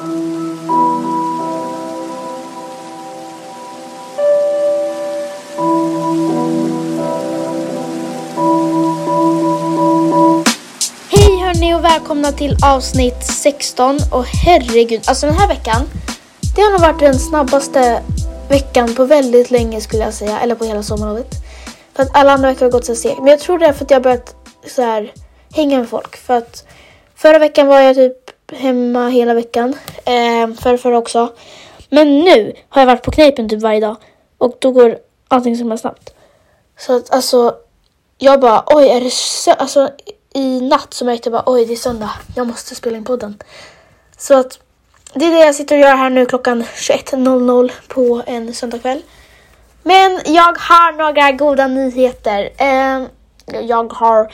Hej hörni och välkomna till avsnitt 16 och herregud, alltså den här veckan det har nog varit den snabbaste veckan på väldigt länge skulle jag säga, eller på hela sommarlovet. För att alla andra veckor har gått så segt. Men jag tror det är för att jag har börjat så här hänga med folk. För att förra veckan var jag typ hemma hela veckan. Eh, förra, förra också. Men nu har jag varit på knepen typ varje dag. Och då går allting så himla snabbt. Så att alltså, jag bara oj är det så, alltså i natt så märkte jag bara oj det är söndag. Jag måste spela in podden. Så att det är det jag sitter och gör här nu klockan 21.00 på en söndagkväll. Men jag har några goda nyheter. Eh, jag har,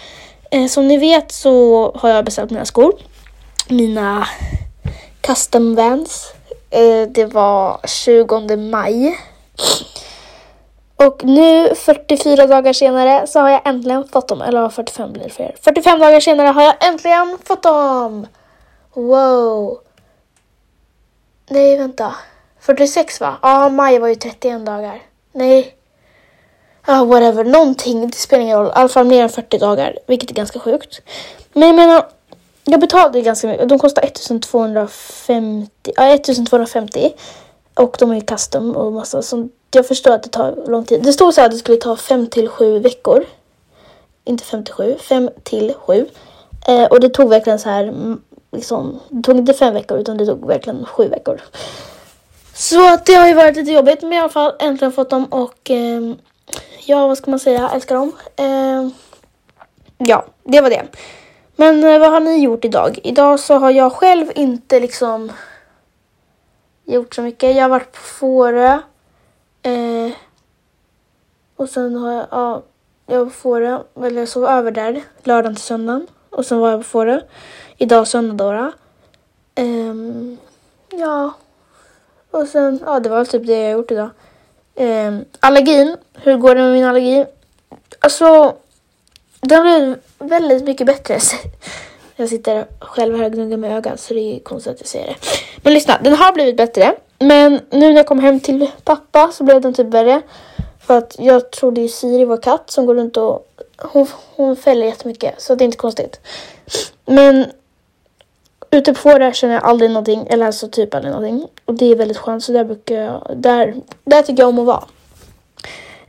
eh, som ni vet så har jag beställt mina skor. Mina custom vans. Eh, det var 20 maj. Och nu 44 dagar senare så har jag äntligen fått dem. Eller 45 blir det för er. 45 dagar senare har jag äntligen fått dem! Wow! Nej, vänta. 46 va? Ja, maj var ju 31 dagar. Nej. Ja, ah, whatever. Någonting. Det spelar ingen roll. I alla fall mer än 40 dagar. Vilket är ganska sjukt. Men jag menar, jag betalade ganska mycket. De kostar 1250. Ja, 1250. Och de är custom och massa sånt. Jag förstår att det tar lång tid. Det stod så här att det skulle ta 5 till 7 veckor. Inte 5 till 7. 5 till 7. Eh, och det tog verkligen så här mm, liksom, det tog inte 5 veckor utan det tog verkligen 7 veckor. Så att det har ju varit lite jobbigt men i alla fall äntligen fått dem och eh, ja vad ska man säga, älskar dem. Eh, ja, det var det. Men eh, vad har ni gjort idag? Idag så har jag själv inte liksom gjort så mycket. Jag har varit på Fårö. Eh, och sen har jag, ja, jag var på Fårö, eller jag sov över där lördagen till söndagen. Och sen var jag på Fårö. Idag söndag då. Eh, ja. Och sen, ja det var typ det jag gjort idag. Eh, allergin, hur går det med min allergi? Alltså, den blev väldigt mycket bättre. Jag sitter själv här och gnuggar med ögat så det är konstigt att jag säger det. Men lyssna, den har blivit bättre. Men nu när jag kom hem till pappa så blev den typ värre. För att jag tror det är Siri, vår katt, som går runt och hon, hon fäller jättemycket. Så det är inte konstigt. Men ute på Fårö känner jag aldrig någonting, eller alltså typ aldrig någonting. Och det är väldigt skönt, så där brukar jag, där, där tycker jag om att vara.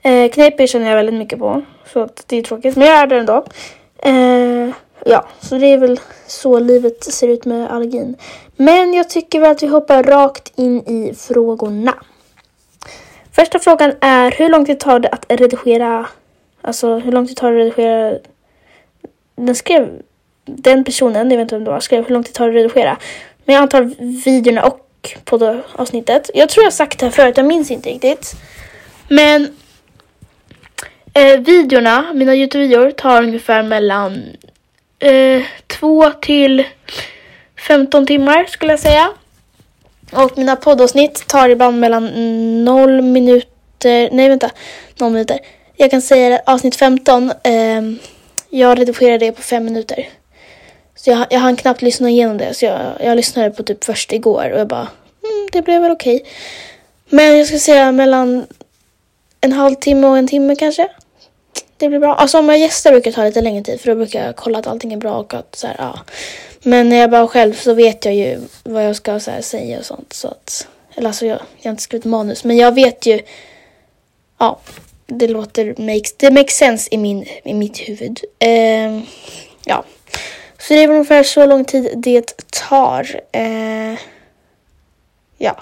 Eh, Kneiper känner jag väldigt mycket på, så att det är tråkigt, men jag är där ändå. Eh, ja, så det är väl så livet ser ut med allergin. Men jag tycker väl att vi hoppar rakt in i frågorna. Första frågan är hur lång tid tar det att redigera, alltså hur lång tid tar det att redigera den skrev den personen, jag vet inte vem det var, skrev hur lång tid tar det att redigera. Men jag antar videorna och på avsnittet. Jag tror jag sagt det här förut, jag minns inte riktigt. Men eh, videorna, mina Youtube-videor, tar ungefär mellan eh, 2 till 15 timmar skulle jag säga. Och mina poddavsnitt tar ibland mellan 0 minuter, nej vänta, 0 minuter. Jag kan säga att avsnitt 15, eh, jag redigerar det på 5 minuter. Så jag, jag hann knappt lyssna igenom det. Så jag, jag lyssnade på typ först igår och jag bara, mm, det blev väl okej. Okay. Men jag skulle säga mellan en halvtimme och en timme kanske. Det blir bra. Alltså om jag gäster brukar ta lite längre tid för då brukar jag kolla att allting är bra och att så här, ja. Men när jag bara själv så vet jag ju vad jag ska så här, säga och sånt. Så att, eller alltså jag, jag har inte skrivit manus men jag vet ju, ja, det låter, makes, det makes sense i, min, i mitt huvud. Eh, ja. Så det är ungefär så lång tid det tar. Eh, ja.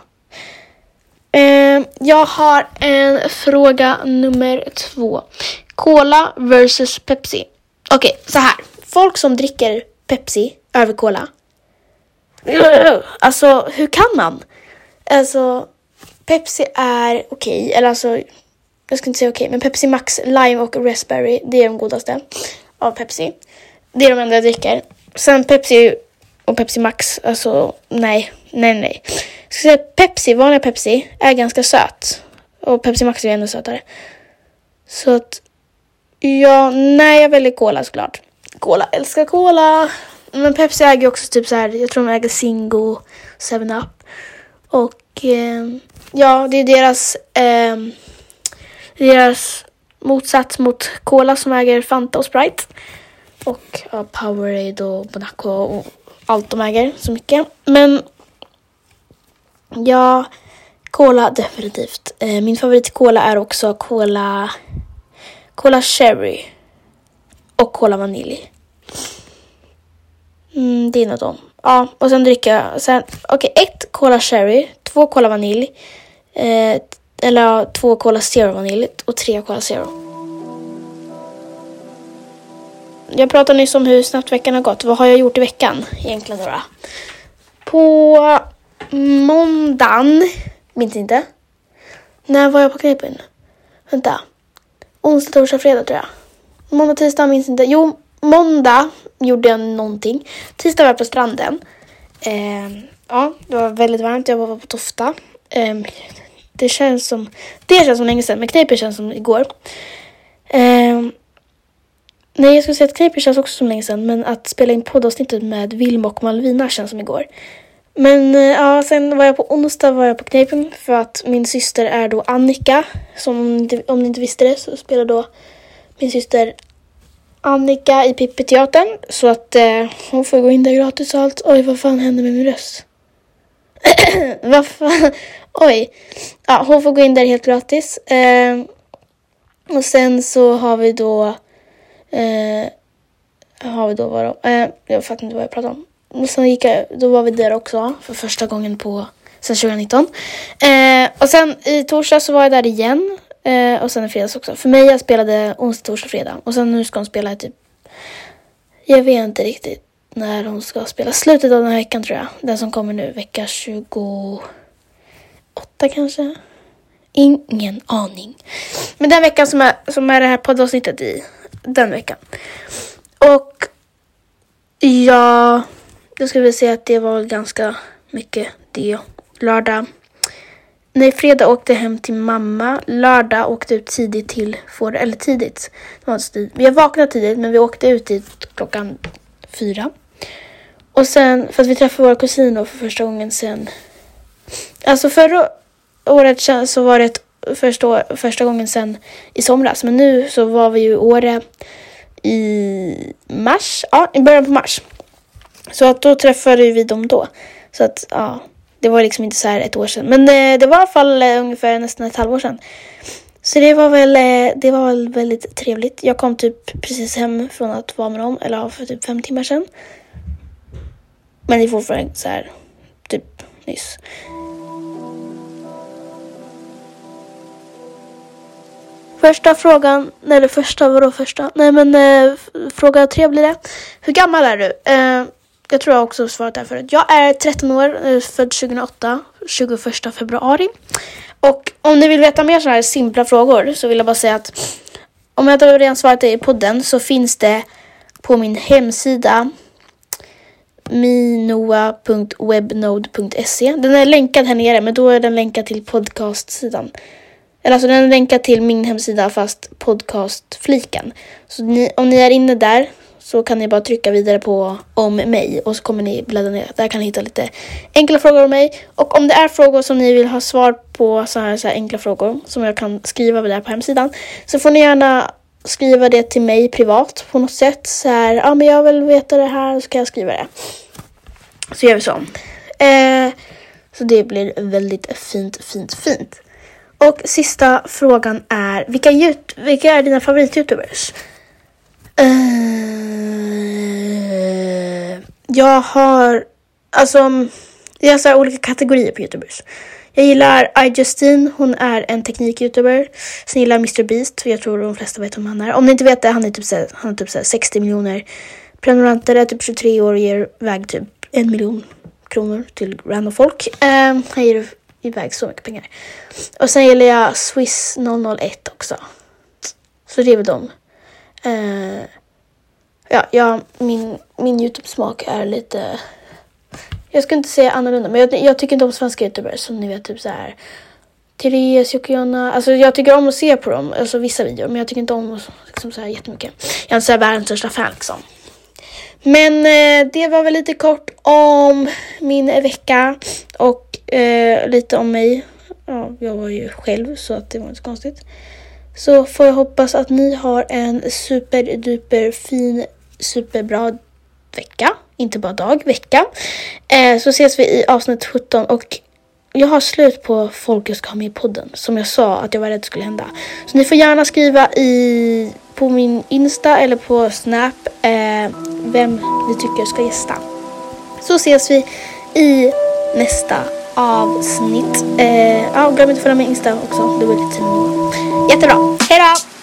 Eh, jag har en fråga nummer två. Cola versus Pepsi. Okej, okay, så här. Folk som dricker Pepsi över Cola. Alltså, hur kan man? Alltså, Pepsi är okej. Okay, eller alltså, jag ska inte säga okej, okay, men Pepsi Max, Lime och Raspberry, det är de godaste av Pepsi. Det är de enda jag dricker. Sen Pepsi och Pepsi Max, alltså nej, nej, nej. Jag ska säga Pepsi, vanliga Pepsi, är ganska söt. Och Pepsi Max är ännu sötare. Så att, ja, nej, jag väljer Cola såklart. Cola, älskar Cola. men Pepsi äger också typ så här, jag tror de äger Zingo, 7up. Och eh, ja, det är deras, eh, deras motsats mot Cola som äger Fanta och Sprite. Och ja, Powerade och Monaco och allt de äger så mycket. Men ja, Cola definitivt. Eh, min favorit Cola är också Cola, Cola Cherry och Cola Vanilj. Mm, det är något dem. Ja, och sen dricker jag, sen, okej, okay, ett Cola Cherry, två Cola Vanilj, eh, eller ja, två Cola Zero Vanilj och tre Cola Zero. Jag pratade nyss om hur snabbt veckan har gått. Vad har jag gjort i veckan egentligen då? På måndagen, minns inte. När var jag på knepen? Vänta. Onsdag, torsdag, fredag tror jag. Måndag, tisdag minns inte. Jo, måndag gjorde jag någonting. Tisdag var jag på stranden. Eh, ja, det var väldigt varmt. Jag var på Tofta. Eh, det känns som, det känns som länge sedan, men Kneiper känns som igår. Eh, nej, jag skulle säga att Kneiper känns också som länge sedan, men att spela in poddavsnittet med Vilma och Malvina känns som igår. Men eh, ja, sen var jag på onsdag var jag på Kneipen för att min syster är då Annika. Som om ni inte visste det så spelar då min syster Annika i Pippi-teatern. Så att eh, hon får gå in där gratis och allt. Oj, vad fan hände med min röst? vad fan? Oj. Ja, hon får gå in där helt gratis. Eh, och sen så har vi då... Eh, har vi då vad då? Eh, jag fattar inte vad jag pratar om. Sen gick jag, då var vi där också för första gången på sen 2019. Eh, och sen i torsdag så var jag där igen. Eh, och sen i fredags också. För mig jag spelade onsdag, torsdag, fredag. Och sen nu ska hon spela typ... Jag vet inte riktigt när hon ska spela. Slutet av den här veckan tror jag. Den som kommer nu, vecka 28 kanske? Ingen aning. Men den veckan som är, som är det här poddavsnittet i. Den veckan. Och ja, jag skulle vilja säga att det var ganska mycket det. Lördag Nej, fredag åkte jag hem till mamma. Lördag åkte ut tidigt till Fårö. Eller tidigt. Det var tid. Vi har vaknat tidigt men vi åkte ut dit klockan fyra. Och sen, för att vi träffade våra kusiner för första gången sen... Alltså förra året så var det första, första gången sen i somras. Men nu så var vi ju i Åre i mars. Ja, i början på mars. Så att då träffade vi dem då. Så att, ja. Det var liksom inte så här ett år sedan. Men eh, det var i alla fall eh, ungefär nästan ett halvår sedan. Så det var väl, eh, det var väl väldigt trevligt. Jag kom typ precis hem från att vara med dem, eller för typ fem timmar sedan. Men det är fortfarande så här, typ nyss. Första frågan, eller första, vadå första? Nej men eh, fråga tre blir det. Hur gammal är du? Eh, jag tror jag också svarat det här förut. Jag är 13 år, eh, född 2008, 21 februari. Och om ni vill veta mer sådana här simpla frågor så vill jag bara säga att om jag inte redan svarat det i podden så finns det på min hemsida minoa.webnode.se. Den är länkad här nere men då är den länkad till podcastsidan. Eller alltså den är länkad till min hemsida fast podcastfliken. Så ni, om ni är inne där så kan ni bara trycka vidare på om mig och så kommer ni bläddra ner. Där kan ni hitta lite enkla frågor om mig. Och om det är frågor som ni vill ha svar på, så här, så här enkla frågor som jag kan skriva där på hemsidan, så får ni gärna skriva det till mig privat på något sätt. Så här, ja men jag vill veta det här, så kan jag skriva det. Så gör vi så. Eh, så det blir väldigt fint, fint, fint. Och sista frågan är, vilka, vilka är dina favorit-youtubers? Eh, jag har, alltså, jag har så olika kategorier på Youtubers. Jag gillar iJustine, hon är en teknik-youtuber. Sen gillar jag Mr Beast, jag tror de flesta vet vem han är. Om ni inte vet det, han är typ, såhär, han har typ såhär 60 miljoner prenumeranter, är typ 23 år och ger iväg typ en miljon kronor till random folk. Eh, han ger iväg så mycket pengar. Och sen gillar jag Swiss 001 också. Så det är väl dem. Eh, ja, ja, min, min Youtube-smak är lite... Jag ska inte säga annorlunda, men jag, jag tycker inte om svenska Youtubers som ni vet, typ så här. Therese, Jocke Alltså jag tycker om att se på dem, alltså vissa videor, men jag tycker inte om liksom så här jättemycket. Jag är inte så här världens största fan liksom. Men eh, det var väl lite kort om min vecka och eh, lite om mig. Ja, jag var ju själv så att det var inte så konstigt. Så får jag hoppas att ni har en superduper fin, superbra vecka. Inte bara dag, vecka. Eh, så ses vi i avsnitt 17 och jag har slut på folk jag ska ha med i podden. Som jag sa att jag var rädd skulle hända. Så ni får gärna skriva i, på min Insta eller på Snap eh, vem ni tycker ska gästa. Så ses vi i nästa avsnitt. Eh, ja, glöm inte att följa mig Insta också. Det var lite tid Jättebra. Hejdå!